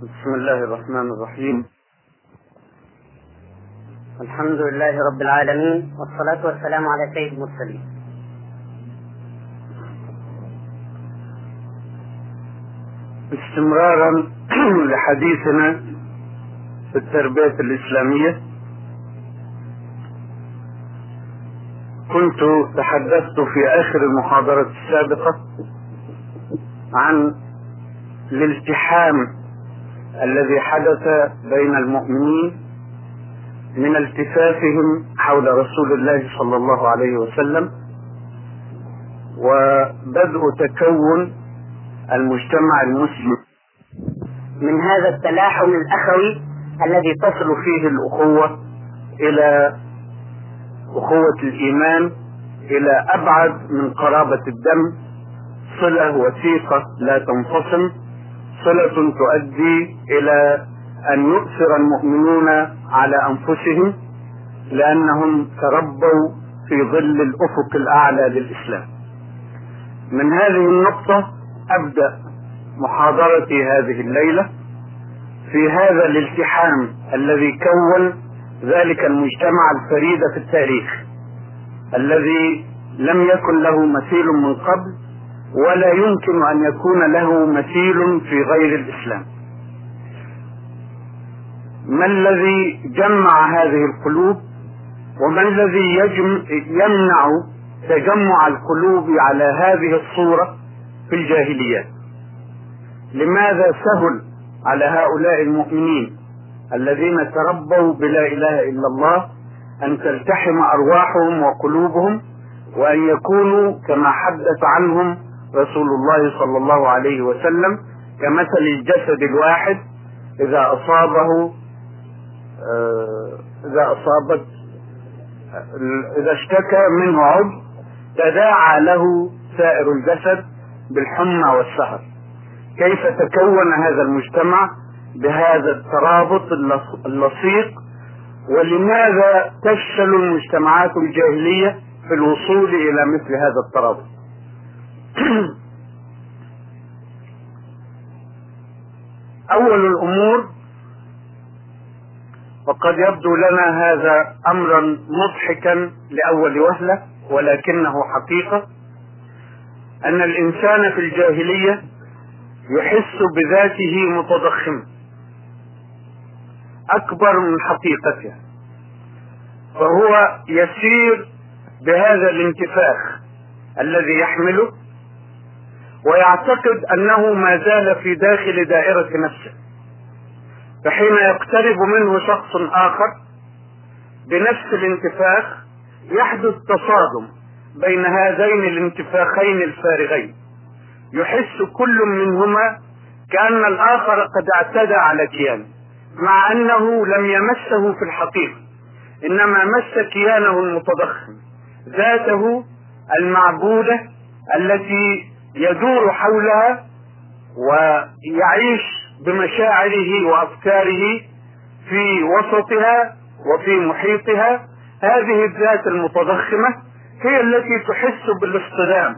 بسم الله الرحمن الرحيم. الحمد لله رب العالمين والصلاة والسلام على سيد المرسلين. استمرارا لحديثنا في التربية الإسلامية. كنت تحدثت في آخر المحاضرة السابقة عن الالتحام الذي حدث بين المؤمنين من التفافهم حول رسول الله صلى الله عليه وسلم وبدء تكون المجتمع المسلم. من هذا التلاحم الأخوي الذي تصل فيه الأخوة إلى أخوة الإيمان إلى أبعد من قرابة الدم صلة وثيقة لا تنفصل صلة تؤدي إلى أن يؤثر المؤمنون على أنفسهم لأنهم تربوا في ظل الأفق الأعلى للإسلام. من هذه النقطة أبدأ محاضرتي هذه الليلة في هذا الالتحام الذي كون ذلك المجتمع الفريد في التاريخ الذي لم يكن له مثيل من قبل ولا يمكن أن يكون له مثيل في غير الإسلام. ما الذي جمع هذه القلوب وما الذي يمنع تجمع القلوب على هذه الصورة في الجاهليات لماذا سهل على هؤلاء المؤمنين الذين تربوا بلا إله إلا الله أن تلتحم أرواحهم وقلوبهم وأن يكونوا كما حدث عنهم رسول الله صلى الله عليه وسلم كمثل الجسد الواحد إذا أصابه إذا أصابت إذا اشتكى منه عضو تداعى له سائر الجسد بالحمى والسهر. كيف تكون هذا المجتمع بهذا الترابط اللصيق؟ ولماذا تفشل المجتمعات الجاهلية في الوصول إلى مثل هذا الترابط؟ أول الأمور وقد يبدو لنا هذا أمرا مضحكا لأول وهلة ولكنه حقيقة أن الإنسان في الجاهلية يحس بذاته متضخما أكبر من حقيقته فهو يسير بهذا الانتفاخ الذي يحمله ويعتقد أنه ما زال في داخل دائرة نفسه فحين يقترب منه شخص آخر بنفس الانتفاخ يحدث تصادم بين هذين الانتفاخين الفارغين. يحس كل منهما كأن الآخر قد اعتدى على كيانه مع أنه لم يمسه في الحقيقة إنما مس كيانه المتضخم ذاته المعبودة التي يدور حولها ويعيش بمشاعره وأفكاره في وسطها وفي محيطها. هذه الذات المتضخمة هي التي تحس بالاصطدام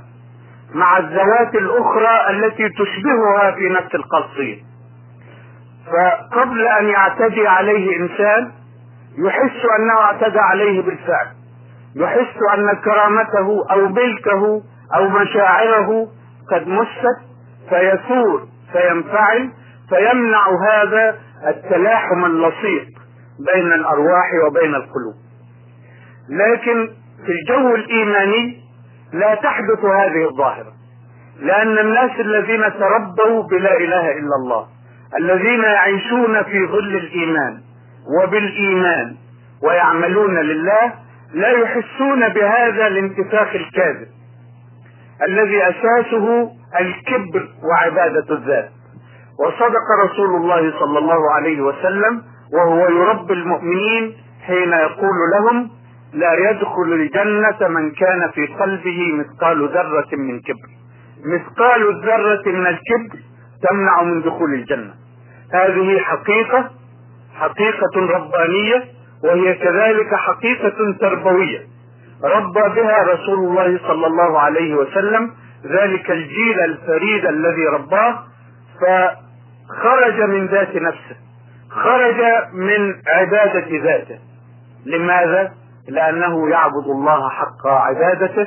مع الذوات الأخرى التي تشبهها في نفس القصير فقبل أن يعتدي عليه إنسان يحس أنه اعتدى عليه بالفعل. يحس أن كرامته أو ملكه أو مشاعره قد مست فيثور فينفعل فيمنع هذا التلاحم اللصيق بين الأرواح وبين القلوب. لكن في الجو الإيماني لا تحدث هذه الظاهرة لأن الناس الذين تربوا بلا إله إلا الله الذين يعيشون في ظل الإيمان وبالإيمان ويعملون لله لا يحسون بهذا الانتفاخ الكاذب. الذي أساسه الكبر وعبادة الذات. وصدق رسول الله صلى الله عليه وسلم وهو يربي المؤمنين حين يقول لهم لا يدخل الجنة من كان في قلبه مثقال ذرة من كبر. مثقال الذرة من الكبر تمنع من دخول الجنة. هذه حقيقة حقيقة ربانية وهي كذلك حقيقة تربوية. ربى بها رسول الله صلى الله عليه وسلم ذلك الجيل الفريد الذي رباه خرج من ذات نفسه خرج من عبادة ذاته لماذا؟ لأنه يعبد الله حق عبادته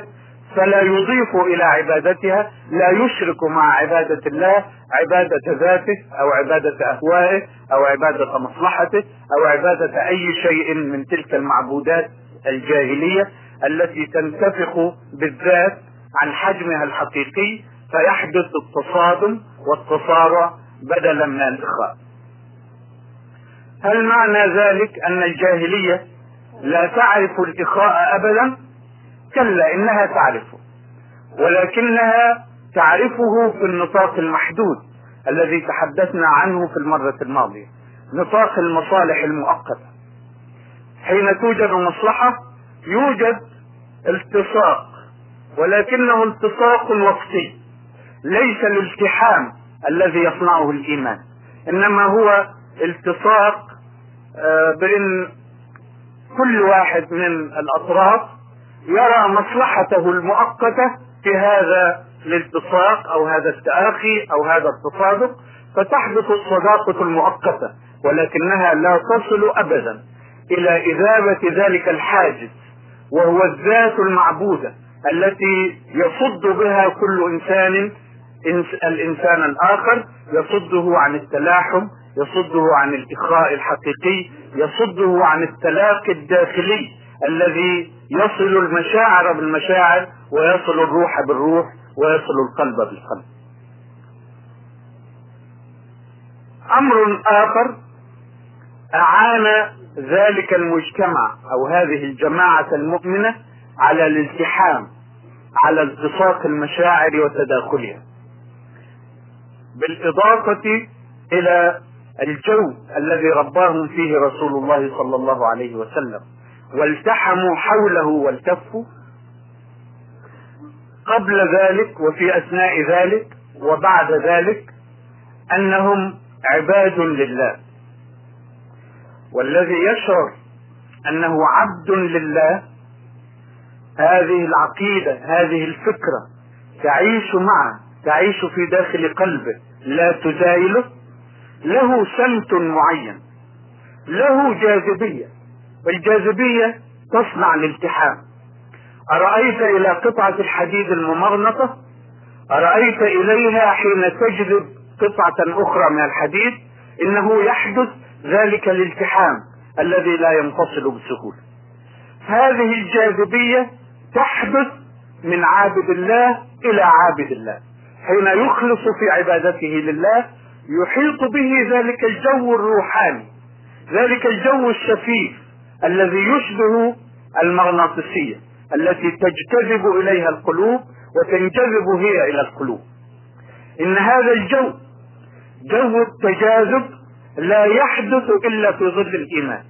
فلا يضيف إلى عبادتها لا يشرك مع عبادة الله عبادة ذاته أو عبادة أهوائه أو عبادة مصلحته أو عبادة أي شيء من تلك المعبودات الجاهلية التي تنتفخ بالذات عن حجمها الحقيقي فيحدث التصادم والتصارع بدلا من الإخاء هل معنى ذلك أن الجاهلية لا تعرف الإخاء أبدا؟ كلا إنها تعرفه ولكنها تعرفه في النطاق المحدود الذي تحدثنا عنه في المرة الماضية نطاق المصالح المؤقتة. حين توجد مصلحة يوجد التصاق ولكنه التصاق وقتي ليس الالتحام الذي يصنعه الإيمان إنما هو التصاق آه، بان كل واحد من الأطراف يرى مصلحته المؤقتة في هذا الالتصاق أو هذا التآخي أو هذا التصادق فتحدث الصداقة المؤقتة ولكنها لا تصل ابدا إلى إذابة ذلك الحاجز وهو الذات المعبودة التي يصد بها كل إنسان الإنسان الآخر يصده عن التلاحم يصده عن الإخاء الحقيقي يصده عن التلاقي الداخلي الذي يصل المشاعر بالمشاعر ويصل الروح بالروح ويصل القلب بالقلب. أمر آخر أعان ذلك المجتمع أو هذه الجماعة المؤمنة على الالتحام على التصاق المشاعر وتداخلها. بالإضافة إلى الجو الذي رباهم فيه رسول الله صلى الله عليه وسلم والتحموا حوله والتفوا قبل ذلك وفي أثناء ذلك وبعد ذلك أنهم عباد لله. والذي يشعر أنه عبد لله هذه العقيدة هذه الفكرة تعيش معه تعيش في داخل قلبه لا تزايله له سمت معين له جاذبية والجاذبية تصنع الالتحام. أرأيت إلى قطعة الحديد الممرنطة؟ أرأيت إليها حين تجذب قطعة أخرى من الحديد؟ إنه يحدث ذلك الالتحام الذي لا ينفصل بسهوله هذه الجاذبية تحدث من عابد الله إلى عابد الله. حين يخلص في عبادته لله يحيط به ذلك الجو الروحاني ذلك الجو الشفيف الذي يشبه المغناطيسية التي تجتذب إليها القلوب وتنجذب هي إلى القلوب. إن هذا الجو جو التجاذب لا يحدث إلا في ظل الإيمان.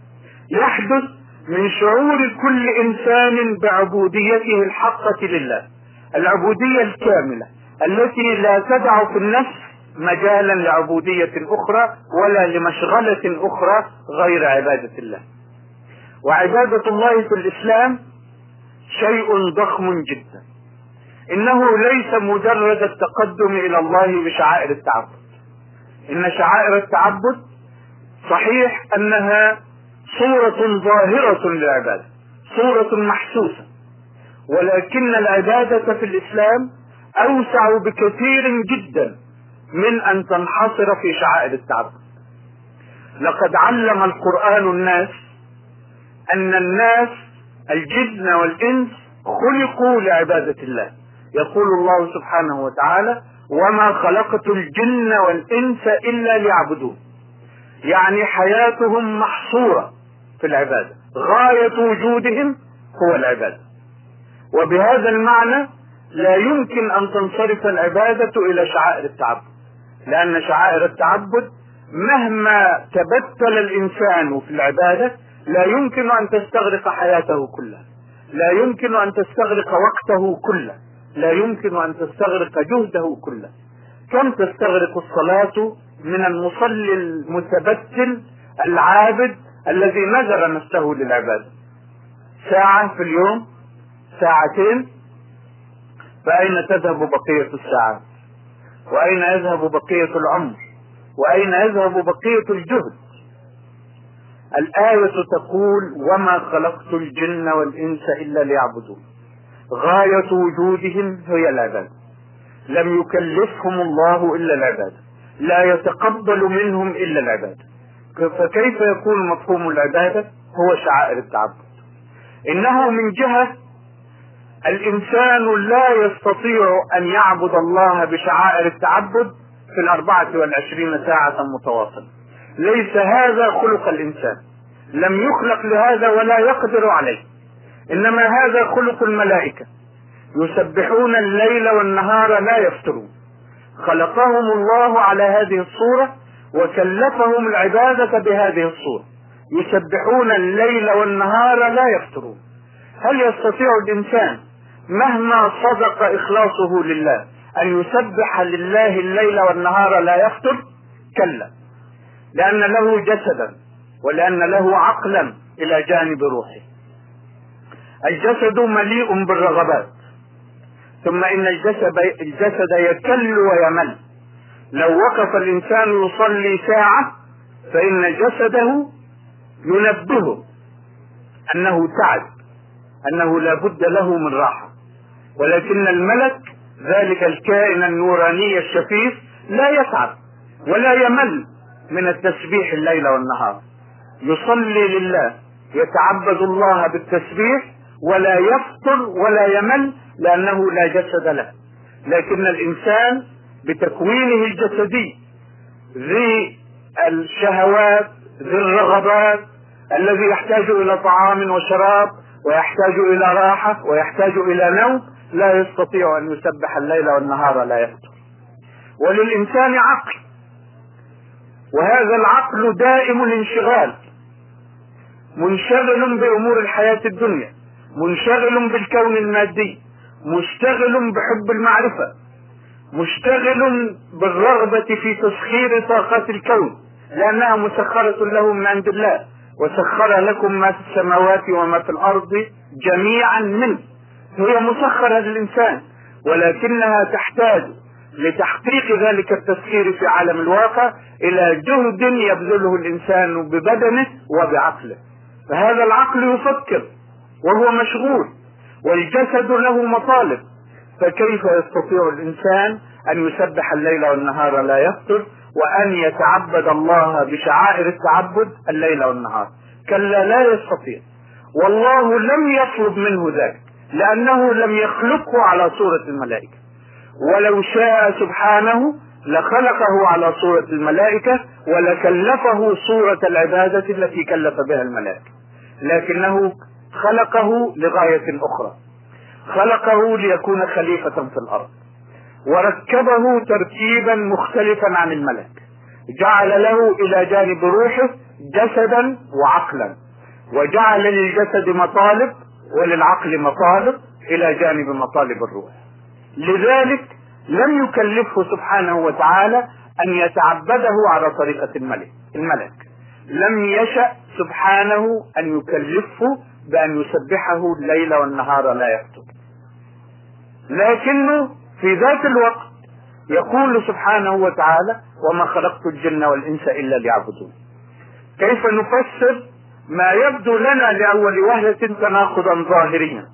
يحدث من شعور كل إنسان بعبوديته الحقة لله العبودية الكاملة التي لا تدع في النفس مجالا لعبودية أخرى ولا لمشغلة أخرى غير عبادة الله. وعبادة الله في الإسلام شيء ضخم جدا. إنه ليس مجرد التقدم إلى الله بشعائر التعبد. إن شعائر التعبد صحيح أنها صورة ظاهرة للعبادة صورة محسوسة ولكن العبادة في الإسلام أوسع بكثير جدا من أن تنحصر في شعائر التعبد. لقد علم القرآن الناس أن الناس الجن والإنس خلقوا لعبادة الله. يقول الله سبحانه وتعالى وما خلقت الجن والإنس إلا ليعبدون. يعني حياتهم محصورة في العبادة. غاية وجودهم هو العبادة. وبهذا المعنى لا يمكن أن تنصرف العبادة إلى شعائر التعبد. لأن شعائر التعبد مهما تبتل الإنسان في العبادة لا يمكن أن تستغرق حياته كلها. لا يمكن أن تستغرق وقته كله. لا يمكن أن تستغرق جهده كله. كم تستغرق الصلاة من المصلي المتبتل العابد الذي نذر نفسه للعبادة ساعة في اليوم ساعتين. فأين تذهب بقية الساعات؟ وأين يذهب بقية العمر؟ وأين يذهب بقية الجهد؟ الآية تقول وما خلقت الجن والإنس إلا ليعبدون. غاية وجودهم هي العبادة. لم يكلفهم الله إلا العبادة. لا يتقبل منهم إلا العبادة. فكيف يكون مفهوم العبادة؟ هو شعائر التعبد. إنه من جهة الإنسان لا يستطيع أن يعبد الله بشعائر التعبد في الأربعة والعشرين ساعة متواصلة. ليس هذا خلق الإنسان. لم يخلق لهذا ولا يقدر عليه. إنما هذا خلق الملائكة. يسبحون الليل والنهار لا يفترون. خلقهم الله على هذه الصورة وكلفهم العبادة بهذه الصورة. يسبحون الليل والنهار لا يفترون. هل يستطيع الإنسان مهما صدق إخلاصه لله أن يسبح لله الليل والنهار لا يفتر؟ كلا. لأن له جسدا ولأن له عقلا إلى جانب روحه. الجسد مليء بالرغبات. ثم إن الجسد, الجسد يكل ويمل. لو وقف الإنسان يصلي ساعة فإن جسده ينبهه أنه تعب أنه لا بد له من راحة. ولكن الملك ذلك الكائن النوراني الشفيف لا يتعب ولا يمل من التسبيح الليل والنهار. يصلي لله يتعبد الله بالتسبيح ولا يفطر ولا يمل لأنه لا جسد له. لكن الإنسان بتكوينه الجسدي ذي الشهوات ذي الرغبات الذي يحتاج إلى طعام وشراب ويحتاج إلى راحة ويحتاج إلى نوم لا يستطيع أن يسبح الليل والنهار لا يفطر. وللإنسان عقل. وهذا العقل دائم الانشغال. منشغل بأمور الحياة الدنيا منشغل بالكون المادي مشتغل بحب المعرفة مشتغل بالرغبة في تسخير طاقات الكون لأنها مسخرة له من عند الله وسخر لكم ما في السماوات وما في الأرض جميعا منه. هي مسخرة للإنسان ولكنها تحتاج لتحقيق ذلك التسخير في عالم الواقع إلى جهد يبذله الإنسان ببدنه وبعقله. فهذا العقل يفكر وهو مشغول والجسد له مطالب. فكيف يستطيع الإنسان أن يسبح الليل والنهار لا يفطر وأن يتعبد الله بشعائر التعبد الليل والنهار؟ كلا لا يستطيع. والله لم يطلب منه ذلك لأنه لم يخلقه على صورة الملائكة. ولو شاء سبحانه لخلقه على صورة الملائكة ولكلفه صورة العبادة التي كلف بها الملائكة. لكنه خلقه لغاية أخرى. خلقه ليكون خليفة في الأرض. وركبه تركيبا مختلفا عن الملك. جعل له إلى جانب روحه جسدا وعقلا. وجعل للجسد مطالب وللعقل مطالب إلى جانب مطالب الروح. لذلك لم يكلفه سبحانه وتعالى أن يتعبده على طريقة الملك. الملك لم يشأ سبحانه أن يكلفه بأن يسبحه الليل والنهار لا يفتر. لكنه في ذات الوقت يقول سبحانه وتعالى وما خلقت الجن والإنس إلا ليعبدون كيف نفسر ما يبدو لنا لأول وهلة تناقضا ظاهريا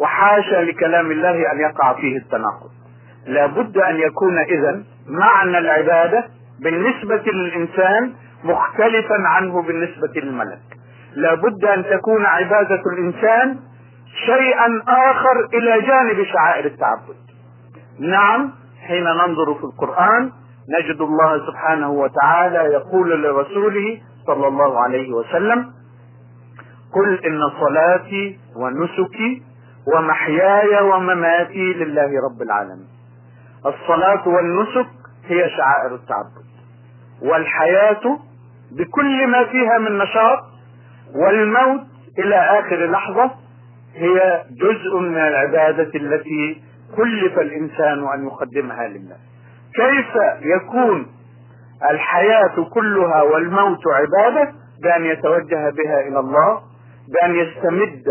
وحاشا لكلام الله أن يقع فيه التناقض. لا بد أن يكون إذا معنى العبادة بالنسبة للإنسان مختلفا عنه بالنسبة للملك. لا بد أن تكون عبادة الإنسان شيئا آخر إلى جانب شعائر التعبد. نعم حين ننظر في القرآن نجد الله سبحانه وتعالى يقول لرسوله صلى الله عليه وسلم قل إن صلاتي ونسكي ومحياي ومماتي لله رب العالمين. الصلاة والنسك هي شعائر التعبد والحياة بكل ما فيها من نشاط والموت إلى آخر لحظة هي جزء من العبادة التي كلف الإنسان أن يقدمها لله. كيف يكون الحياة كلها والموت عبادة؟ بأن يتوجه بها إلى الله بأن يستمد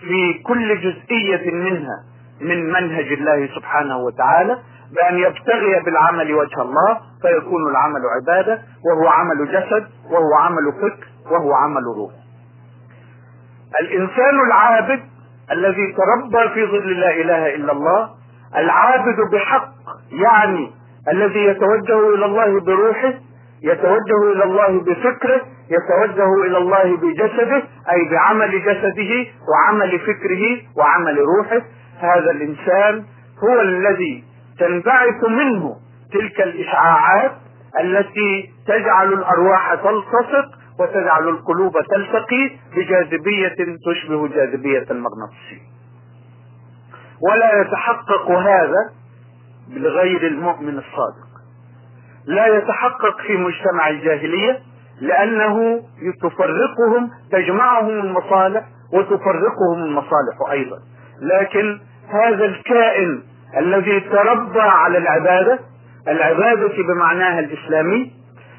في كل جزئية منها من منهج الله سبحانه وتعالى بأن يبتغي بالعمل وجه الله فيكون العمل عبادة وهو عمل جسد وهو عمل فكر. وهو عمل روح الإنسان العابد الذي تربى في ظل لا إله إلا الله العابد بحق يعني الذي يتوجه إلى الله بروحه يتوجه إلى الله بفكره يتوجه إلى الله بجسده أي بعمل جسده وعمل فكره وعمل روحه. هذا الإنسان هو الذي تنبعث منه تلك الإشعاعات التي تجعل الأرواح تلتصق وتجعل القلوب تلتقي بجاذبية تشبه جاذبية المغناطيسية ولا يتحقق هذا لغير المؤمن الصادق. لا يتحقق في مجتمع الجاهلية لأنه تفرقهم تجمعهم المصالح وتفرقهم المصالح أيضا. لكن هذا الكائن الذي تربى على العبادة العبادة بمعناها الإسلامي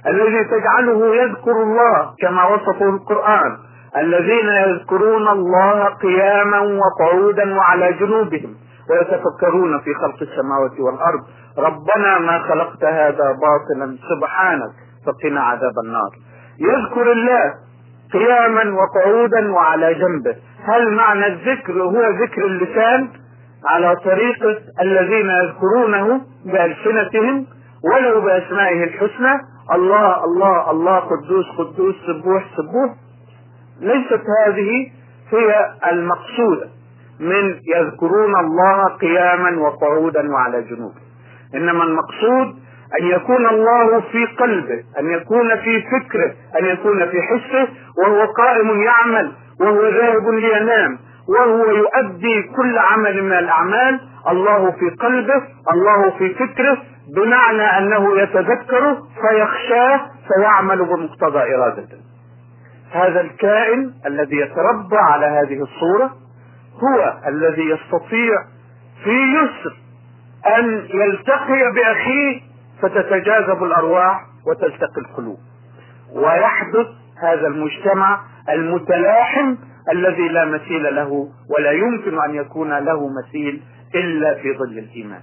الذي تجعله يذكر الله كما وصفه القرآن. الذين يذكرون الله قياما وقعودا وعلى جنوبهم ويتفكرون في خلق السماوات والأرض. ربنا ما خلقت هذا باطلا سبحانك فقنا عذاب النار. يذكر الله قياما وقعودا وعلى جنبه. هل معنى الذكر هو ذكر اللسان على طريقة الذين يذكرونه بألسنتهم ولو بأسمائه الحسنى؟ الله الله الله قدوس قدوس سبوح سبوح. ليست هذه هي المقصودة من يذكرون الله قياما وقعودا وعلى جنوبه إنما المقصود أن يكون الله في قلبه أن يكون في فكره أن يكون في حسه وهو قائم يعمل وهو ذاهب لينام وهو يؤدي كل عمل من الأعمال. الله في قلبه الله في فكره بمعنى أنه يتذكره فيخشاه فيعمل بمقتضى إرادته. هذا الكائن الذي يتربى على هذه الصورة هو الذي يستطيع في يسر أن يلتقي بأخيه فتتجاذب الأرواح وتلتقي القلوب. ويحدث هذا المجتمع المتلاحم الذي لا مثيل له ولا يمكن أن يكون له مثيل إلا في ظل الإيمان.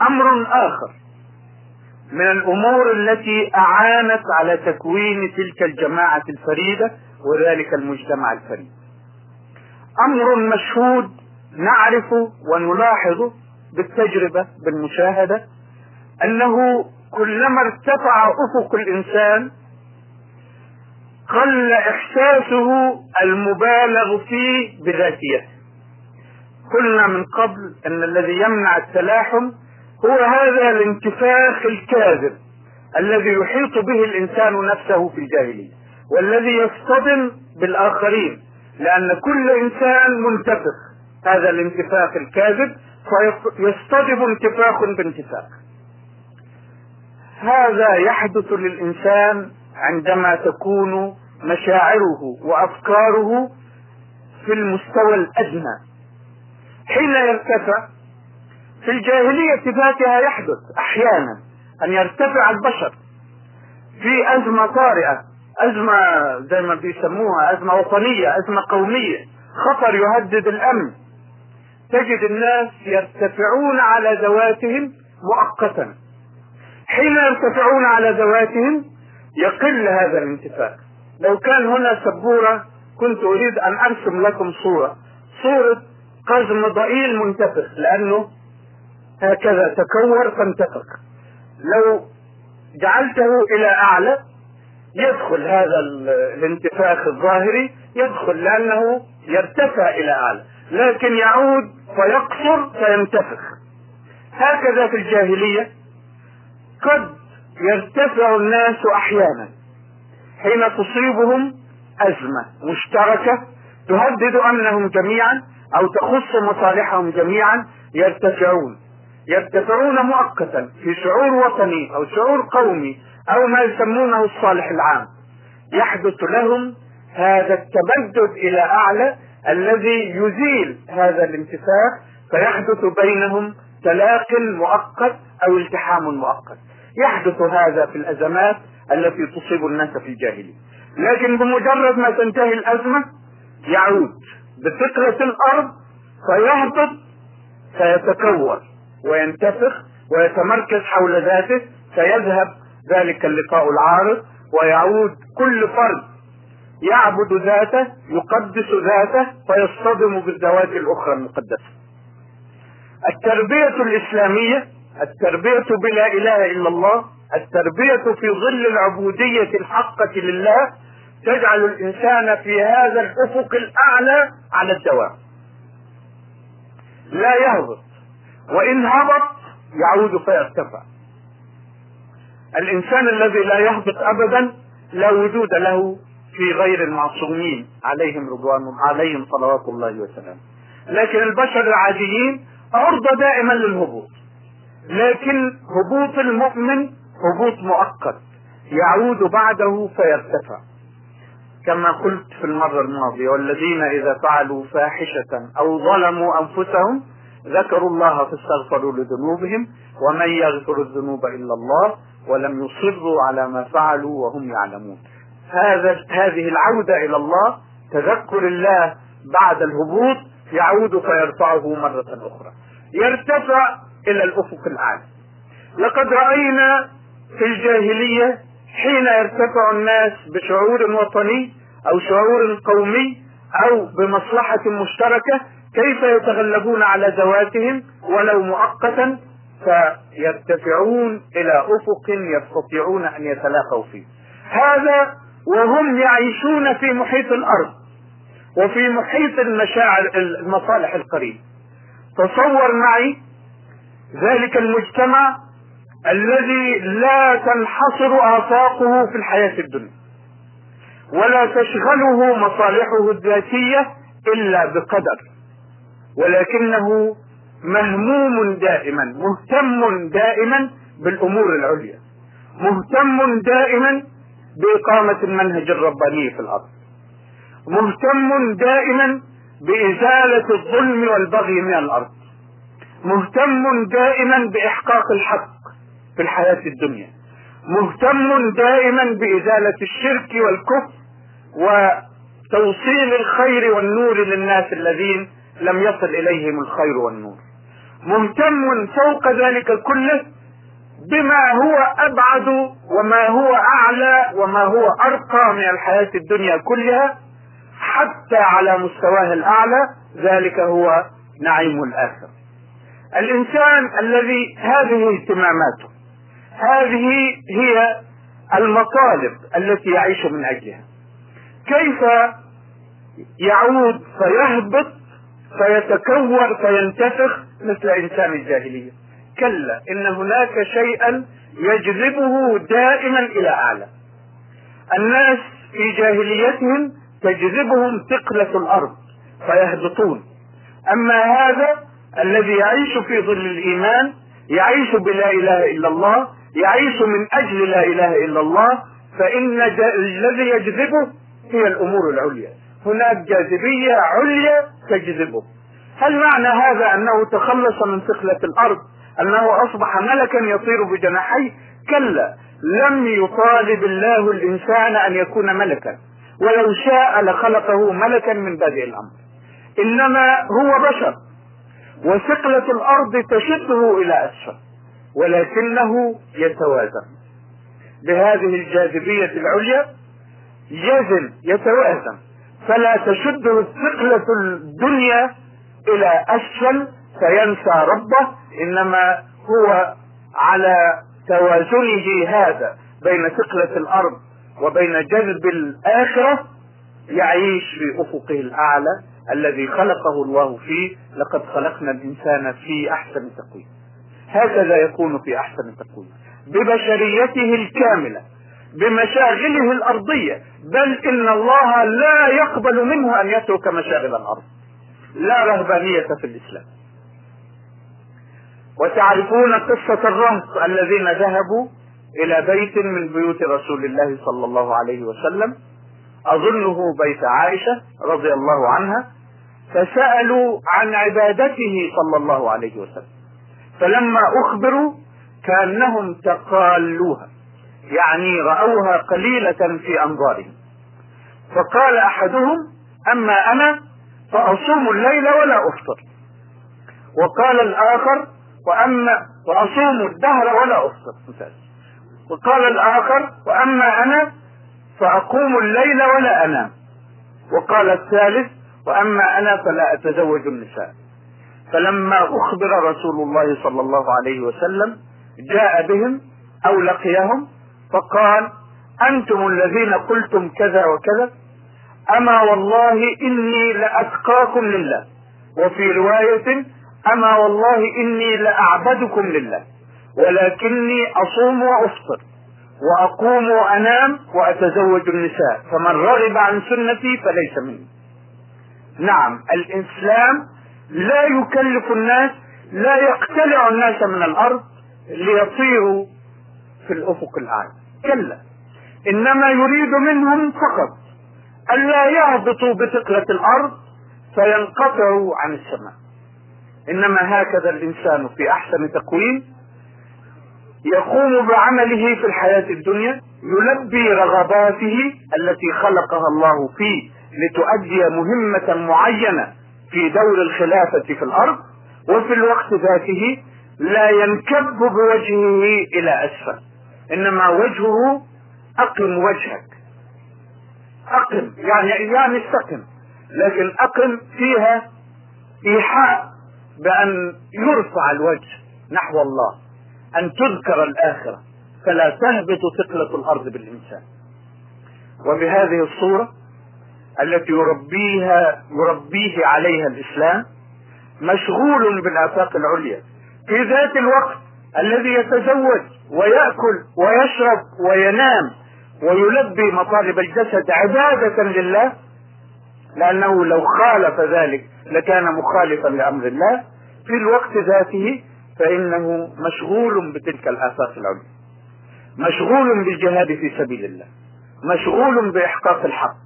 أمر آخر من الأمور التي أعانت على تكوين تلك الجماعة الفريدة وذلك المجتمع الفريد. أمر مشهود نعرفه ونلاحظه بالتجربة بالمشاهدة أنه كلما ارتفع أفق الإنسان قل إحساسه المبالغ فيه بذاتيته. قلنا من قبل أن الذي يمنع التلاحم هو هذا الانتفاخ الكاذب الذي يحيط به الإنسان نفسه في الجاهلية والذي يصطدم بالآخرين لأن كل إنسان منتفخ. هذا الانتفاخ الكاذب فيصطدم انتفاخ بانتفاخ. هذا يحدث للإنسان عندما تكون مشاعره وأفكاره في المستوى الأدنى. حين يرتفع في الجاهلية ذاتها يحدث أحيانا أن يرتفع البشر في أزمة طارئة أزمة زي ما بيسموها أزمة وطنية أزمة قومية خطر يهدد الأمن. تجد الناس يرتفعون على ذواتهم مؤقتا. حين يرتفعون على ذواتهم يقل هذا الانتفاخ لو كان هنا سبورة كنت أريد أن أرسم لكم صورة. صورة قزم ضئيل منتفخ لأنه هكذا تكور فانتفخ. لو جعلته إلى أعلى يدخل هذا الانتفاخ الظاهري يدخل لأنه يرتفع إلى أعلى. لكن يعود فيقصر فينتفخ. هكذا في الجاهلية قد يرتفع الناس أحيانا. حين تصيبهم أزمة مشتركة تهدد امنهم جميعا أو تخص مصالحهم جميعا يرتفعون. يرتفعون مؤقتا في شعور وطني أو شعور قومي أو ما يسمونه الصالح العام. يحدث لهم هذا التمدد إلى أعلى الذي يزيل هذا الانتفاخ فيحدث بينهم تلاق مؤقت أو التحام مؤقت. يحدث هذا في الأزمات التي تصيب الناس في الجاهلية. لكن بمجرد ما تنتهي الأزمة يعود. بفكره الأرض فيهبط فيتكور. وينتفخ ويتمركز حول ذاته فيذهب ذلك اللقاء العارض ويعود كل فرد يعبد ذاته يقدس ذاته فيصطدم بالذوات الأخرى المقدسة. التربية الإسلامية التربية بلا إله إلا الله التربية في ظل العبودية الحقة لله تجعل الإنسان في هذا الأفق الأعلى على الدوام. لا يهبط. وإن هبط يعود فيرتفع. الإنسان الذي لا يهبط ابدا لا وجود له في غير المعصومين عليهم رضوان عليهم صلوات الله وسلامه. لكن البشر العاديين عرضة دائما للهبوط. لكن هبوط المؤمن هبوط مؤقت. يعود بعده فيرتفع. كما قلت في المرة الماضية والذين إذا فعلوا فاحشة أو ظلموا أنفسهم ذكروا الله فاستغفروا لذنوبهم ومن يغفر الذنوب إلا الله ولم يصروا على ما فعلوا وهم يعلمون. هذا هذه العودة إلى الله تذكر الله بعد الهبوط يعود فيرفعه مرة أخرى. يرتفع إلى الأفق الأعلى. لقد رأينا في الجاهلية حين يرتفع الناس بشعور وطني أو شعور قومي أو بمصلحة مشتركة كيف يتغلبون على ذواتهم ولو مؤقتا فيرتفعون إلى أفق يستطيعون أن يتلاقوا فيه. هذا وهم يعيشون في محيط الأرض وفي محيط المشاعر المصالح القريب. تصور معي ذلك المجتمع الذي لا تنحصر آفاقه في الحياة الدنيا ولا تشغله مصالحه الذاتية إلا بقدر. ولكنه مهموم دائما مهتم دائما بالأمور العليا مهتم دائما بإقامة المنهج الرباني في الأرض مهتم دائما بإزالة الظلم والبغي من الأرض مهتم دائما بإحقاق الحق في الحياة الدنيا مهتم دائما بإزالة الشرك والكفر وتوصيل الخير والنور للناس الذين لم يصل إليهم الخير والنور. مهتم فوق ذلك كله بما هو أبعد وما هو أعلى وما هو أرقى من الحياة الدنيا كلها حتى على مستواه الأعلى. ذلك هو نعيم الاخره الإنسان الذي هذه اهتماماته هذه هي المطالب التي يعيش من أجلها. كيف يعود فيهبط فيتكور فينتفخ مثل إنسان الجاهلية. كلا إن هناك شيئا يجذبه دائما إلى اعلى الناس في جاهليتهم تجذبهم ثقلة الأرض فيهبطون. أما هذا الذي يعيش في ظل الإيمان يعيش بلا إله إلا الله يعيش من أجل لا إله إلا الله فإن الذي يجذبه هي الأمور العليا. هناك جاذبية عليا تجذبه. هل معنى هذا أنه تخلص من ثقلة الأرض؟ أنه أصبح ملكا يطير بجناحيه؟ كلا لم يطالب الله الإنسان أن يكون ملكا. ولو شاء لخلقه ملكا من بادئ الأمر. إنما هو بشر وثقلة الأرض تشده إلى أسفل ولكنه يتوازن. بهذه الجاذبية العليا يزن يتوازن. فلا تشده الثقلة الدنيا إلى اسفل فينسى ربه إنما هو على توازنه هذا بين ثقلة الأرض وبين جذب الآخرة يعيش في أفقه الأعلى الذي خلقه الله فيه لقد خلقنا الإنسان في أحسن تقويم. هكذا يكون في أحسن تقويم. ببشريته الكاملة. بمشاغله الأرضية. بل إن الله لا يقبل منه أن يترك مشاغل الأرض. لا رهبانية في الإسلام. وتعرفون قصة الرهط الذين ذهبوا إلى بيت من بيوت رسول الله صلى الله عليه وسلم. أظنه بيت عائشة رضي الله عنها. فسألوا عن عبادته صلى الله عليه وسلم. فلما أخبروا كأنهم تقالوها. يعني رأوها قليلة في أنظارهم. فقال أحدهم أما أنا فأصوم الليل ولا أفطر. وقال الآخر وأما وأصوم الدهر ولا أفطر. وقال الآخر وأما أنا فأقوم الليل ولا أنام. وقال الثالث وأما أنا فلا أتزوج النساء. فلما أخبر رسول الله صلى الله عليه وسلم جاء بهم أو لقيهم فقال أنتم الذين قلتم كذا وكذا أما والله إني لأتقاكم لله. وفي رواية أما والله إني لأعبدكم لله ولكني أصوم وأفطر وأقوم وأنام وأتزوج النساء فمن رغب عن سنتي فليس مني. نعم الإسلام لا يكلف الناس لا يقتلع الناس من الأرض ليطيروا في الأفق الأعلى كلا إنما يريد منهم فقط ألا يهبطوا بثقلة الأرض فينقطعوا عن السماء. إنما هكذا الإنسان في أحسن تقويم يقوم بعمله في الحياة الدنيا يلبي رغباته التي خلقها الله فيه لتؤدي مهمة معينة في دور الخلافة في الأرض وفي الوقت ذاته لا ينكب بوجهه إلى أسفل. إنما وجهه أقم وجهك. أقم يعني يعني استقم لكن أقم فيها إيحاء بأن يرفع الوجه نحو الله أن تذكر الآخرة. فلا تهبط ثقلة الأرض بالإنسان. وبهذه الصورة التي يربيها يربيه عليها الإسلام مشغول بالآفاق العليا. في ذات الوقت الذي يتزوج ويأكل ويشرب وينام ويلبي مطالب الجسد عبادة لله لأنه لو خالف ذلك لكان مخالفا لأمر الله. في الوقت ذاته فإنه مشغول بتلك الآفاق العليا مشغول بالجهاد في سبيل الله. مشغول بإحقاق الحق.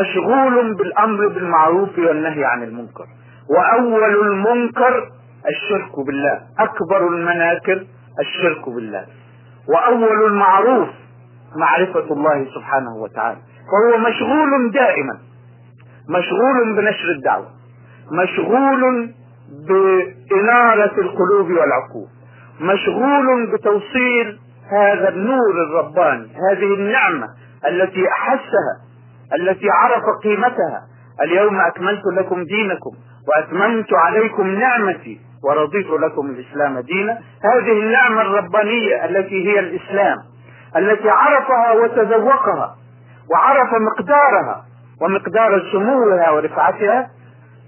مشغول بالأمر بالمعروف والنهي عن المنكر. وأول المنكر الشرك بالله. أكبر المناكر الشرك بالله. وأول المعروف معرفة الله سبحانه وتعالى. فهو مشغول دائما. مشغول بنشر الدعوة. مشغول بإنارة القلوب والعقول. مشغول بتوصيل هذا النور الرباني هذه النعمة التي أحسها التي عرف قيمتها. اليوم أكملت لكم دينكم وأتممت عليكم نعمتي. ورضيت لكم الإسلام دينا. هذه النعمة الربانية التي هي الإسلام التي عرفها وتذوقها وعرف مقدارها ومقدار سموها ورفعتها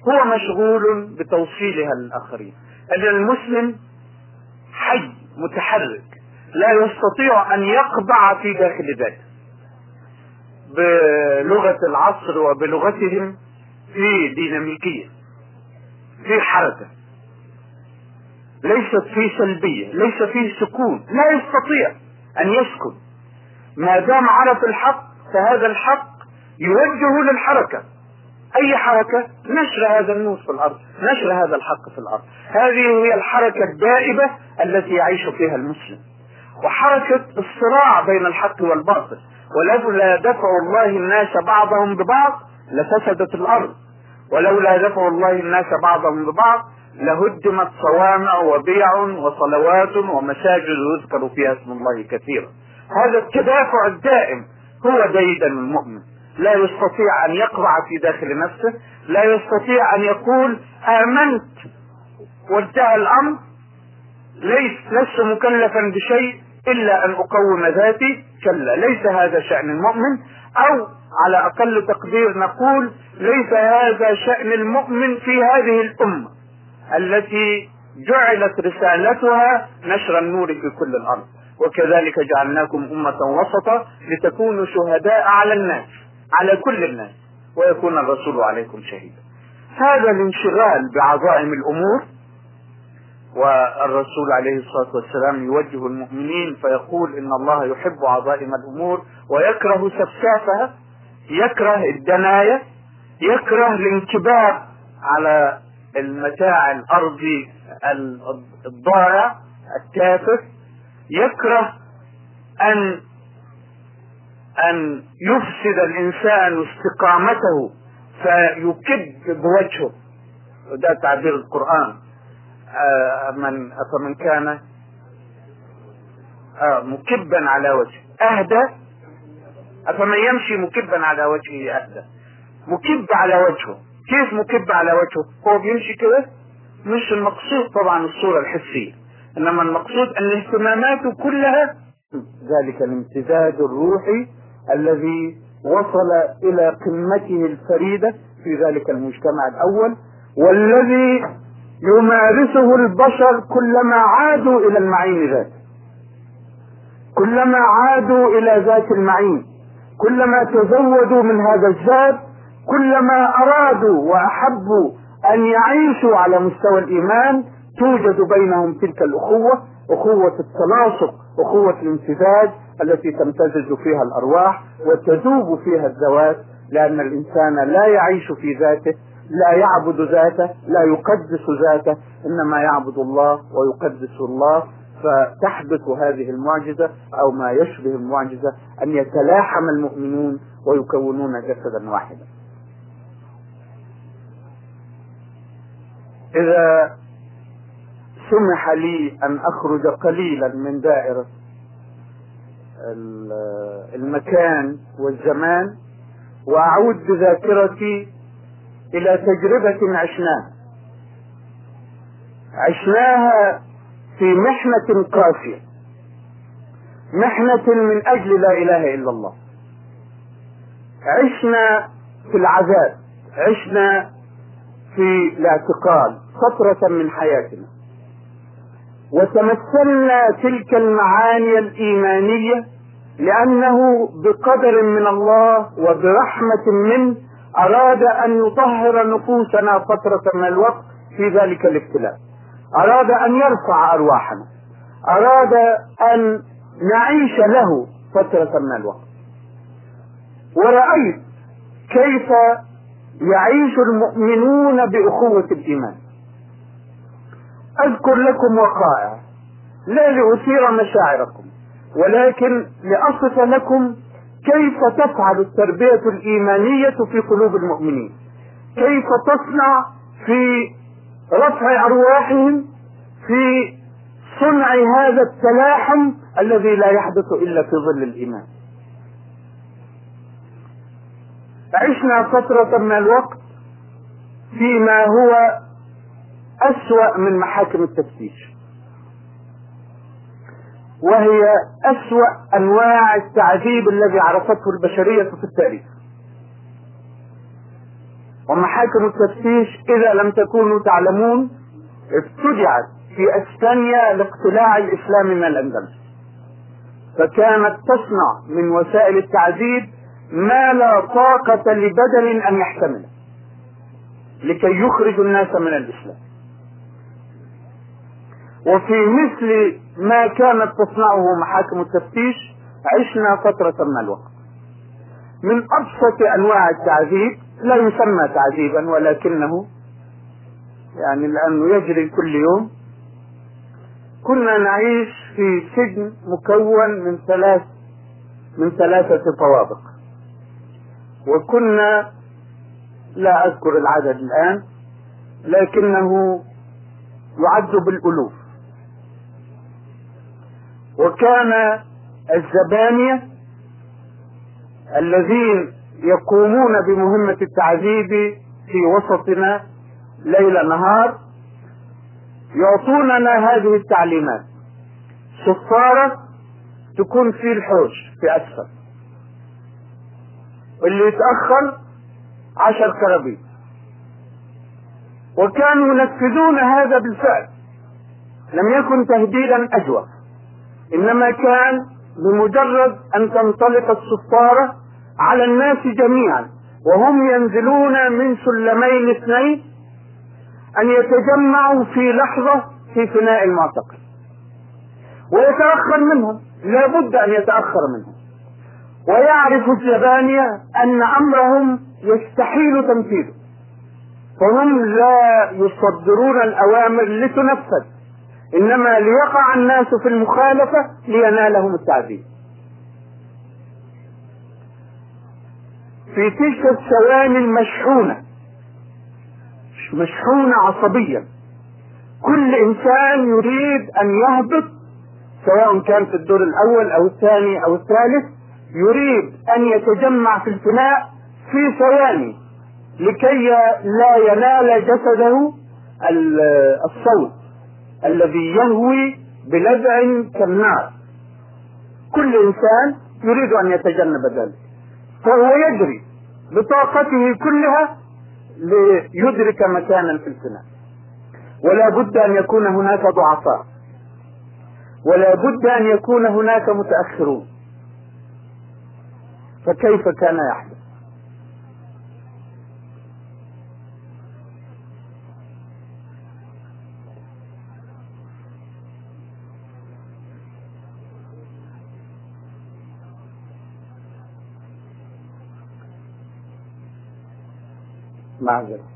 هو مشغول بتوصيلها للآخرين. أن المسلم حي متحرك لا يستطيع أن يقبع في داخل ذاته بلغة العصر وبلغتهم في ديناميكية في حركة. ليست فيه سلبية ليس فيه سكون لا يستطيع أن يسكن. ما دام عرف الحق فهذا الحق يوجه للحركة. أي حركة؟ نشر هذا النور في الأرض نشر هذا الحق في الأرض. هذه هي الحركة الدائبة التي يعيش فيها المسلم. وحركة الصراع بين الحق والباطل. ولولا دفع الله الناس بعضهم ببعض لفسدت الأرض. ولولا دفع الله الناس بعضهم ببعض لهدمت صوامع وبيع وصلوات ومساجد يذكر فيها اسم الله كثيرا. هذا التدافع الدائم هو ديدا المؤمن. لا يستطيع أن يقرع في داخل نفسه لا يستطيع أن يقول آمنت وانتهى الأمر. ليس لست مكلفا بشيء إلا أن أقوم ذاتي. كلا ليس هذا شأن المؤمن. أو على أقل تقدير نقول ليس هذا شأن المؤمن في هذه الأمة. التي جعلت رسالتها نشر النور في كل الأرض. وكذلك جعلناكم أمة وسطا لتكونوا شهداء على الناس على كل الناس ويكون الرسول عليكم شهيدا. هذا الانشغال بعظائم الأمور والرسول عليه الصلاة والسلام يوجه المؤمنين فيقول إن الله يحب عظائم الأمور ويكره سفسافها يكره الدناية يكره الانكباب على المتاع الأرضي الضائع التافه يكره أن أن يفسد الإنسان استقامته فيكب بوجهه. وده تعبير القرآن. آه من فمن كان آه مكبا على وجهه. أهدى افمن يمشي مكبا على وجهه أهدى. مكب على وجهه. كيف مكب على وجهه؟ هو بيمشي كده؟ مش المقصود طبعا الصورة الحسية إنما المقصود أن اهتماماته كلها ذلك الامتداد الروحي الذي وصل إلى قمته الفريدة في ذلك المجتمع الأول والذي يمارسه البشر كلما عادوا إلى المعين ذاته كلما عادوا إلى ذات المعين كلما تزودوا من هذا الذات كلما أرادوا وأحبوا أن يعيشوا على مستوى الإيمان توجد بينهم تلك الأخوة أخوة التلاصق أخوة الامتداد التي تمتزج فيها الأرواح وتذوب فيها الذوات لأن الإنسان لا يعيش في ذاته لا يعبد ذاته لا يقدس ذاته إنما يعبد الله ويقدس الله. فتحدث هذه المعجزة أو ما يشبه المعجزة أن يتلاحم المؤمنون ويكونون جسدا واحدا. إذا سمح لي أن أخرج قليلا من دائرة المكان والزمان وأعود بذاكرتي إلى تجربة عشناها. عشناها في محنة قاسية محنة من أجل لا إله إلا الله. عشنا في العذاب عشنا في الاعتقال فترة من حياتنا. وتمثلنا تلك المعاني الإيمانية لأنه بقدر من الله وبرحمة منه أراد أن يطهر نفوسنا فترة من الوقت في ذلك الابتلاء. أراد أن يرفع أرواحنا. أراد أن نعيش له فترة من الوقت. ورأيت كيف يعيش المؤمنون بأخوة الإيمان. أذكر لكم وقائع لا لأثير مشاعركم ولكن لأصف لكم كيف تفعل التربية الإيمانية في قلوب المؤمنين. كيف تصنع في رفع أرواحهم في صنع هذا التلاحم الذي لا يحدث إلا في ظل الإيمان. عشنا فترة من الوقت فيما هو أسوأ من محاكم التفتيش. وهي أسوأ أنواع التعذيب الذي عرفته البشرية في التاريخ. ومحاكم التفتيش إذا لم تكونوا تعلمون ابتدعت في اسبانيا لاقتلاع الإسلام من الأندلس. فكانت تصنع من وسائل التعذيب ما لا طاقة لبدن أن يحتمله لكي يخرج الناس من الإسلام. وفي مثل ما كانت تصنعه محاكم التفتيش عشنا فترة من الوقت. من أبسط أنواع التعذيب لا يسمى تعذيبا ولكنه يعني لأنه يجري كل يوم. كنا نعيش في سجن مكون من ثلاث من ثلاثة طوابق. وكنا لا أذكر العدد الآن لكنه يعد بالألوف. وكان الزبانية الذين يقومون بمهمة التعذيب في وسطنا ليل نهار يعطوننا هذه التعليمات. صفارة تكون في الحوش في أسفل. واللي يتأخر عشر كرابيط وكانوا ينفذون هذا بالفعل. لم يكن تهديدا أجوى. إنما كان بمجرد أن تنطلق الصفارة على الناس جميعا وهم ينزلون من سلمين اثنين أن يتجمعوا في لحظة في فناء المعتقل. ويتأخر منهم لا بد أن يتأخر منهم. ويعرف الزبانية أن أمرهم يستحيل تنفيذه فهم لا يصدرون الأوامر لتنفذ. إنما ليقع الناس في المخالفة لينالهم التعذيب. في تلك الثواني المشحونة مشحونة عصبيا كل إنسان يريد أن يهبط سواء كان في الدور الأول أو الثاني أو الثالث يريد أن يتجمع في الفناء في ثواني لكي لا ينال جسده الصوت. الذي يهوي بلدع كالنار. كل إنسان يريد أن يتجنب ذلك. فهو يجري بطاقته كلها ليدرك مكانا في الفناء. ولا بد أن يكون هناك ضعفاء. ولا بد أن يكون هناك متأخرون. فكيف كان يحدث؟ معذرة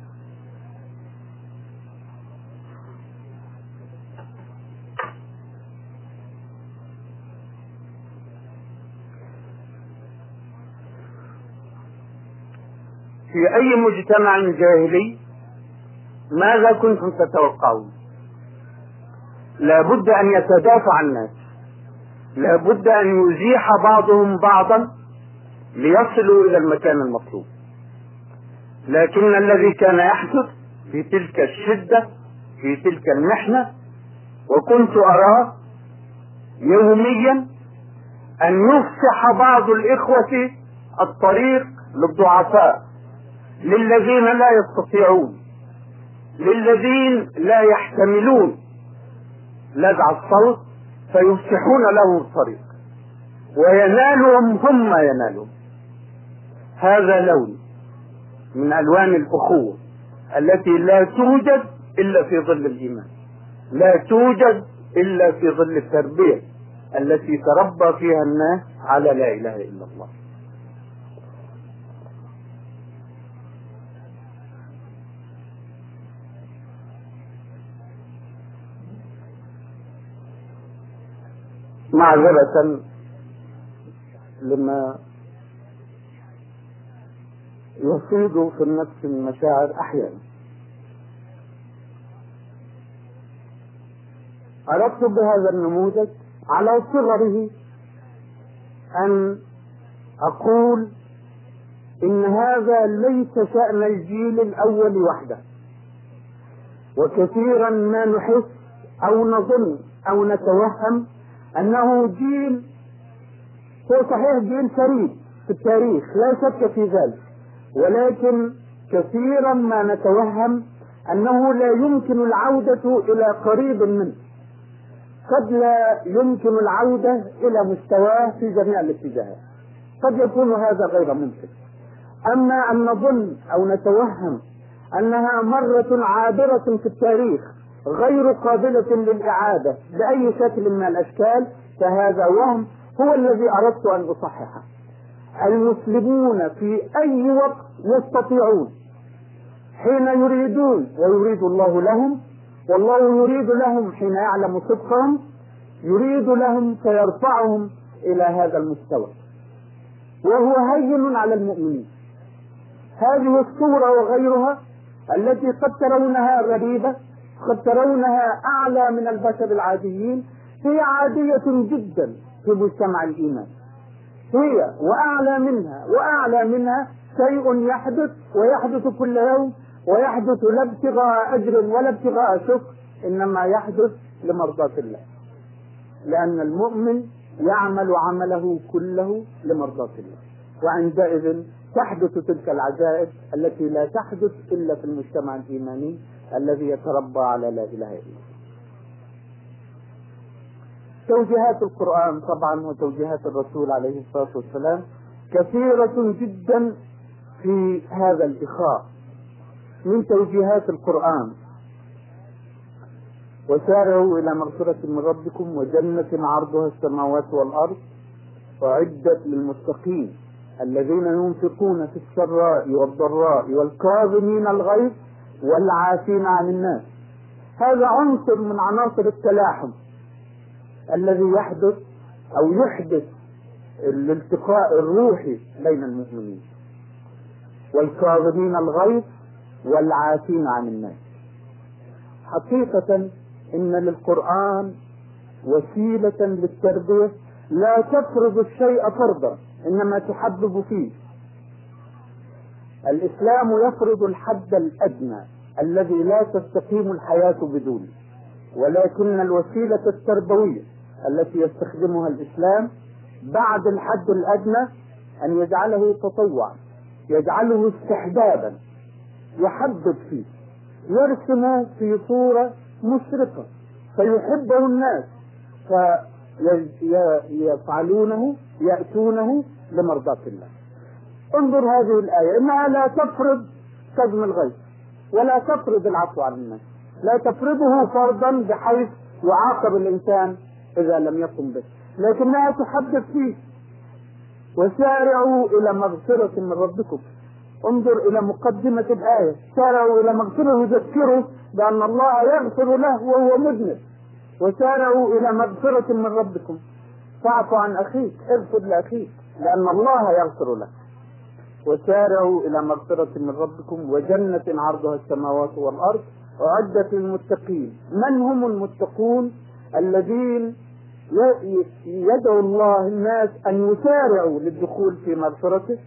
في أي مجتمع جاهلي ماذا كنتم تتوقعون؟ لا بد أن يتدافع الناس. لا بد أن يزيح بعضهم بعضا ليصلوا إلى المكان المطلوب. لكن الذي كان يحدث في تلك الشدة في تلك المحنة وكنت أراه يوميا أن يفسح بعض الإخوة الطريق للضعفاء للذين لا يستطيعون للذين لا يحتملون. لدع الصوت فيفسحون لهم الطريق وينالهم هم ينالهم. هذا لون. من ألوان الأخوة التي لا توجد إلا في ظل الإيمان. لا توجد إلا في ظل التربية التي تربى فيها الناس على لا إله إلا الله. معذرة لما يفيض في النفس المشاعر أحيانا. اردت بهذا النموذج على صغره أن أقول إن هذا ليس شأن الجيل الأول وحده وكثيرا ما نحس أو نظن أو نتوهم أنه جيل هو صحيح جيل فريد في التاريخ لا شك في ذلك. ولكن كثيرا ما نتوهم أنه لا يمكن العودة إلى قريب منه. قد لا يمكن العودة إلى مستواه في جميع الاتجاهات. قد يكون هذا غير ممكن. أما أن نظن أو نتوهم أنها مرة عابرة في التاريخ غير قابلة للإعادة بأي شكل من الأشكال فهذا وهم هو الذي أردت أن أصححه. المسلمون في أي وقت يستطيعون. حين يريدون ويريد الله لهم والله يريد لهم حين يعلم صدقهم يريد لهم فيرفعهم إلى هذا المستوى. وهو هين على المؤمنين. هذه الصورة وغيرها التي قد ترونها غريبة قد ترونها أعلى من البشر العاديين هي عادية جدا في مجتمع الإيمان. هي وأعلى منها وأعلى منها شيء يحدث ويحدث كل يوم ويحدث لا ابتغاء أجر ولا ابتغاء شكر إنما يحدث لمرضاة الله. لأن المؤمن يعمل عمله كله لمرضاة الله. وعندئذ تحدث تلك العجائب التي لا تحدث إلا في المجتمع الإيماني الذي يتربى على لا إله إلا الله. توجيهات القرآن طبعا وتوجيهات الرسول عليه الصلاة والسلام كثيرة جدا في هذا الإخاء من توجيهات القرآن. وسارعوا إلى مغفرة من ربكم وجنة عرضها السماوات والأرض أعدت للمتقين الذين ينفقون في السراء والضراء والكاظمين الغيظ والعافين عن الناس. هذا عنصر من عناصر التلاحم. الذي يحدث أو يحدث الالتقاء الروحي بين المؤمنين والكاظمين الغيظ والعافين عن الناس. حقيقة إن للقرآن وسيلة للتربية لا تفرض الشيء فرضا إنما تحبب فيه. الإسلام يفرض الحد الأدنى الذي لا تستقيم الحياة بدونه ولكن الوسيلة التربوية التي يستخدمها الإسلام بعد الحد الأدنى أن يجعله تطوعا يجعله استحبابا يحبب فيه يرسم في صورة مشرقة فيحبه الناس فيفعلونه يأتونه لمرضاة الله. انظر هذه الآية إنها لا تفرض كظم الغيظ ولا تفرض العفو عن الناس لا تفرضه فرضا بحيث يعاقب الإنسان إذا لم يقم به. لكنها تحدث فيه. وسارعوا إلى مغفرة من ربكم. انظر إلى مقدمة الآية. سارعوا إلى مغفرة. يذكره بأن الله يغفر له وهو مذنب. وسارعوا إلى مغفرة من ربكم. فاعفوا عن أخيك. اغفر لأخيك. لأن الله يغفر له وسارعوا إلى مغفرة من ربكم. وجنة عرضها السماوات والأرض. أعدت للمتقين. من هم المتقون؟ الذين يدعو الله الناس أن يسارعوا للدخول في مغفرته.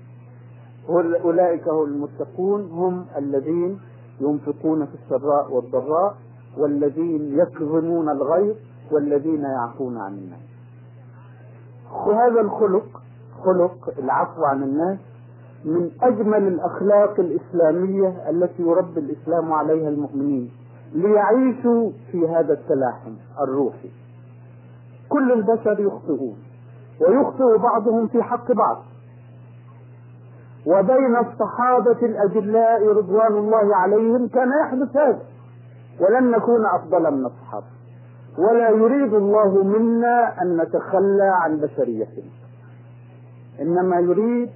أولئك هم المتقون هم الذين ينفقون في السراء والضراء والذين يكظمون الغيظ والذين يعفون عن الناس. وهذا الخلق خلق العفو عن الناس من أجمل الأخلاق الإسلامية التي يربي الإسلام عليها المؤمنين ليعيشوا في هذا التلاحم الروحي. كل البشر يخطئون. ويخطئ بعضهم في حق بعض. وبين الصحابة الأجلاء رضوان الله عليهم كان يحدث هذا. ولن نكون أفضل من الصحابة. ولا يريد الله منا أن نتخلى عن بشريتنا. إنما يريد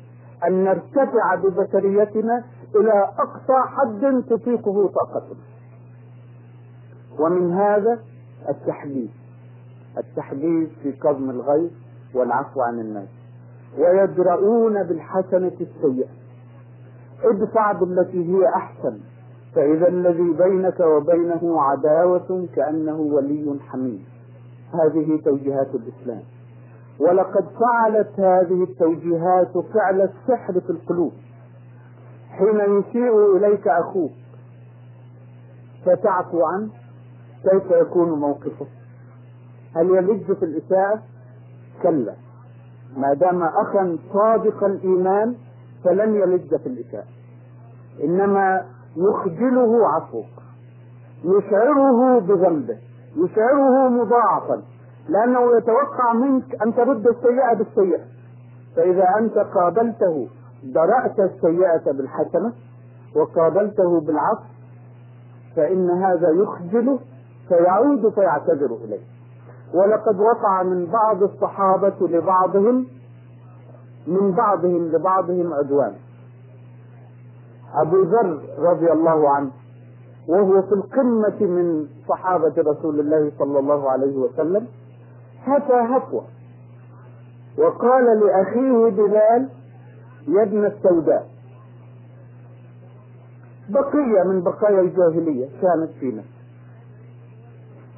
أن نرتفع ببشريتنا إلى أقصى حد تطيقه طاقتنا. ومن هذا التحديث. التحديث في كظم الغيظ والعفو عن الناس. ويدرؤون بالحسنة السيئة. ادفع بالتي هي أحسن فإذا الذي بينك وبينه عداوة كأنه ولي حميم. هذه توجيهات الإسلام. ولقد فعلت هذه التوجيهات فعل السحر في القلوب. حين يسيء إليك أخوك فتعفو عنه كيف يكون موقفه؟ هل يلج في الإساءة؟ كلا. ما دام أخا صادق الإيمان فلن يلج في الإساءة. إنما يخجله عفوك. يشعره بذنبه. يشعره مضاعفا. لأنه يتوقع منك أن ترد السيئة بالسيئة. فإذا أنت قابلته درأت السيئة بالحسنة وقابلته بالعفو فإن هذا يخجله فيعود فيعتذر إليه ولقد وقع من بعض الصحابة لبعضهم من بعضهم لبعضهم عدوان. أبو ذر رضي الله عنه وهو في القمة من صحابة رسول الله صلى الله عليه وسلم هفى هفوة. وقال لأخيه بلال يا ابن السوداء بقية من بقايا الجاهلية كانت فينا.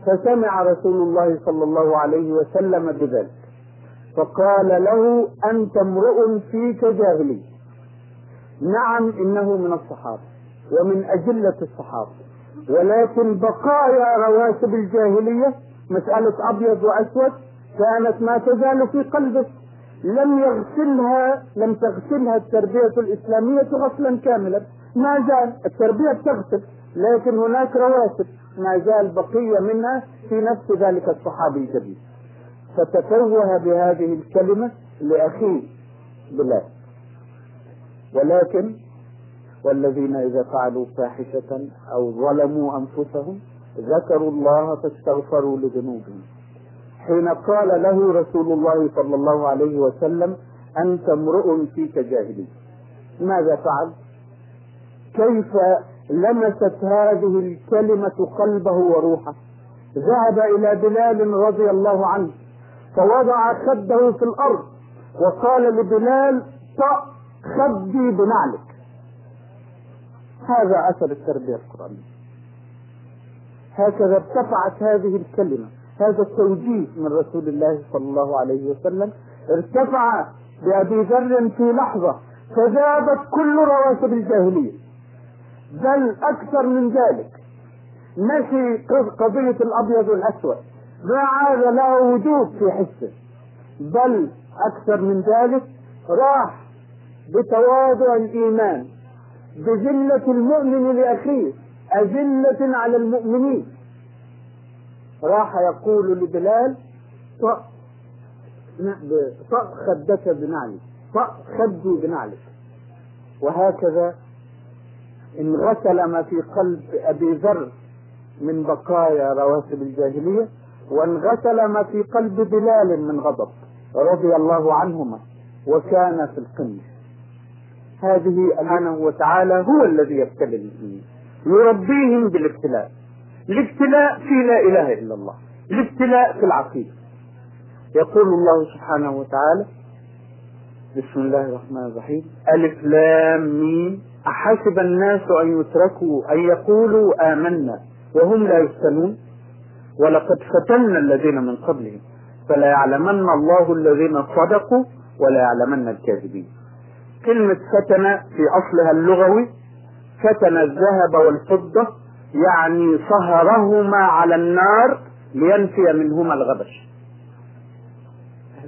فسمع رسول الله صلى الله عليه وسلم بذلك. فقال له أنت امرؤ فيك جاهلي نعم إنه من الصحابة ومن أجلة الصحابة. ولكن بقايا رواسب الجاهلية مسألة أبيض وأسود كانت ما تزال في قلبه لم يغسلها لم تغسلها التربية الإسلامية غسلا كاملا. ما زال التربية تغسل. لكن هناك رواسب. ما زال بقية منها في نفس ذلك الصحابي الجديد. فتتوه بهذه الكلمة لأخيه بلال ولكن والذين إذا فعلوا فاحشة أو ظلموا أنفسهم ذكروا الله فاستغفروا لذنوبهم. حين قال له رسول الله صلى الله عليه وسلم أنت امرؤ فيك جاهلي ماذا فعل؟ كيف لمست هذه الكلمة قلبه وروحه. ذهب إلى بلال رضي الله عنه فوضع خده في الأرض وقال لبلال طأ خدي بنعلك. هذا أثر التربية القرآنية. هكذا ارتفعت هذه الكلمة هذا التوجيه من رسول الله صلى الله عليه وسلم ارتفع بأبي ذر في لحظة فذابت كل رواتب الجاهلية. بل أكثر من ذلك. نسي قضية الأبيض والأسود. ما عاد له وجود في حسه. بل أكثر من ذلك راح بتواضع الإيمان بذلة المؤمن لأخيه أذلة على المؤمنين. راح يقول لبلال طأ طأ خدك بنعلك طأ خدي بنعلك. وهكذا انغسل ما في قلب أبي ذر من بقايا رواسب الجاهلية وانغسل ما في قلب بلال من غضب رضي الله عنهما وكان في القمة. هذه سبحانه وتعالى هو الذي يبتلي المؤمنين يربيهم بالابتلاء. الابتلاء في لا إله إلا الله. الابتلاء في العقيدة. يقول الله سبحانه وتعالى بسم الله الرحمن الرحيم ألف لام ميم. أحسب الناس أن يتركوا أن يقولوا آمنا وهم لا يفتنون ولقد فتنا الذين من قبلهم فلا يعلمن الله الذين صدقوا ولا يعلمن الكاذبين. كلمة فتن في أصلها اللغوي فتن الذهب والفضة يعني صهرهما على النار لينفي منهما الغبش.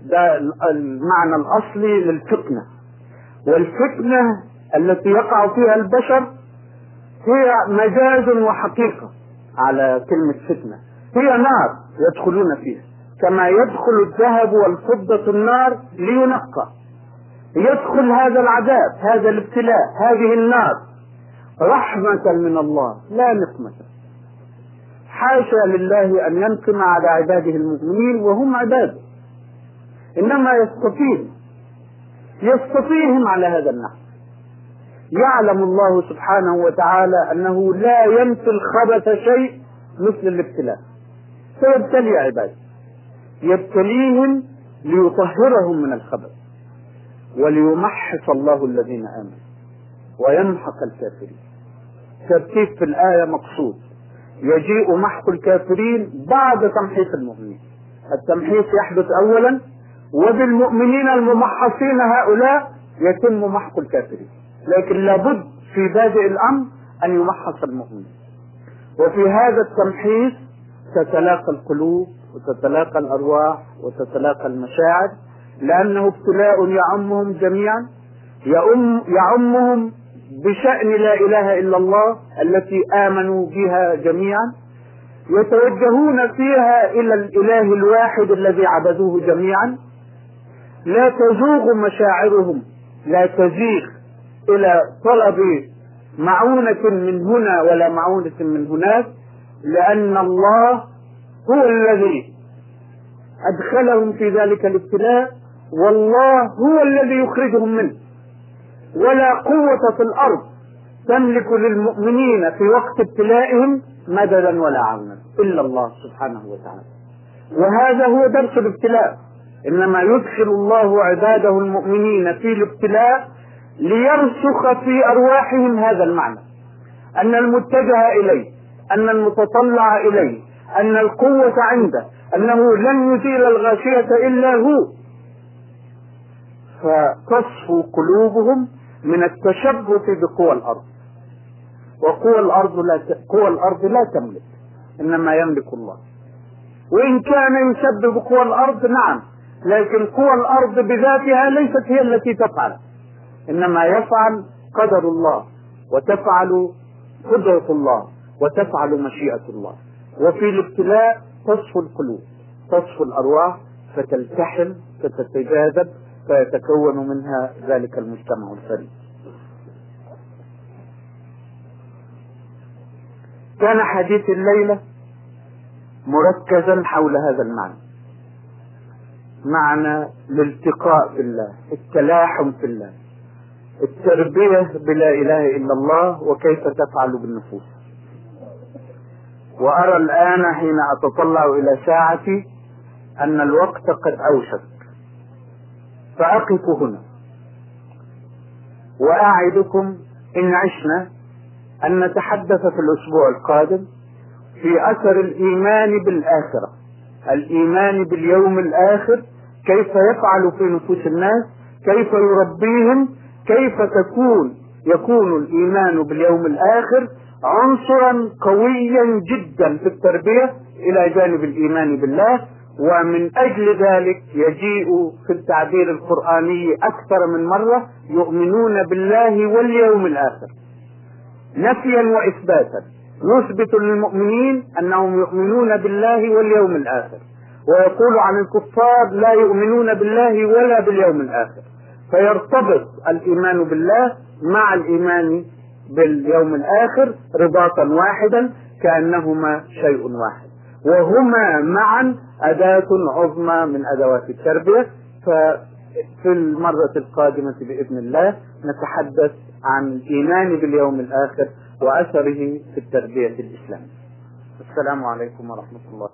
ده المعنى الأصلي للفتنة والفتنة التي يقع فيها البشر هي مجاز وحقيقة على كلمة فتنة. هي نار يدخلون فيها. كما يدخل الذهب والفضة النار لينقى. يدخل هذا العذاب هذا الابتلاء هذه النار. رحمة من الله لا نقمة. حاشا لله أن ينقم على عباده المؤمنين وهم عباده إنما يستطيع يستطيعهم على هذا النحو. يعلم الله سبحانه وتعالى أنه لا ينفي الخبث شيء مثل الابتلاء. فيبتلي عباده يبتليهم ليطهرهم من الخبث. وليمحص الله الذين آمنوا. ويمحق الكافرين. ترتيب في الآية مقصود. يجيء محق الكافرين بعد تمحيص المؤمنين. التمحيص يحدث اولا وبالمؤمنين الممحصين هؤلاء يتم محق الكافرين. لكن لابد في بادئ الأمر أن يمحص المؤمنين وفي هذا التمحيص تتلاقى القلوب وتتلاقى الأرواح وتتلاقى المشاعر لأنه ابتلاء يعمهم جميعا يعم يعمهم بشأن لا إله إلا الله التي آمنوا بها جميعا يتوجهون فيها إلى الإله الواحد الذي عبدوه جميعا. لا تزوغ مشاعرهم لا تزيغ إلى طلب معونة من هنا ولا معونة من هناك لأن الله هو الذي أدخلهم في ذلك الابتلاء والله هو الذي يخرجهم منه. ولا قوة في الأرض تملك للمؤمنين في وقت ابتلائهم مددا ولا عونا إلا الله سبحانه وتعالى. وهذا هو درس الابتلاء. إنما يدخل الله عباده المؤمنين في الابتلاء ليرسخ في أرواحهم هذا المعنى. أن المتجه إليه أن المتطلع إليه أن القوة عنده أنه لن يزيل الغاشية إلا هو. فتصفو قلوبهم من التشبث بقوى الأرض. وقوى الأرض لا ت... قوى الأرض لا تملك إنما يملك الله. وإن كان يسبب قوى الأرض نعم لكن قوى الأرض بذاتها ليست هي التي تفعل. إنما يفعل قدر الله وتفعل قدرة الله وتفعل مشيئة الله. وفي الابتلاء تصفو القلوب تصفو الأرواح فتلتحم فتتجاذب فيتكون منها ذلك المجتمع الفريد. كان حديث الليلة مركزا حول هذا المعنى. معنى الالتقاء في الله التلاحم في الله. التربية بلا إله إلا الله وكيف تفعل بالنفوس. وأرى الآن حين أتطلع إلى ساعتي أن الوقت قد أوشك. فأقف هنا. وأعدكم إن عشنا أن نتحدث في الأسبوع القادم في أثر الإيمان بالآخرة. الإيمان باليوم الآخر كيف يفعل في نفوس الناس كيف يربيهم كيف تكون يكون الإيمان باليوم الآخر عنصرا قويا جدا في التربية إلى جانب الإيمان بالله ومن أجل ذلك يجيء في التعبير القرآني أكثر من مرة يؤمنون بالله واليوم الآخر. نفيا واثباتا نثبت للمؤمنين أنهم يؤمنون بالله واليوم الآخر ويقول عن الكفار لا يؤمنون بالله ولا باليوم الآخر. فيرتبط الإيمان بالله مع الإيمان باليوم الآخر رباطا واحدا كأنهما شيء واحد. وهما معا أداة عظمى من أدوات التربية. ففي المرة القادمة بإذن الله نتحدث عن الإيمان باليوم الآخر وأثره في التربية الإسلامية. السلام عليكم ورحمة الله.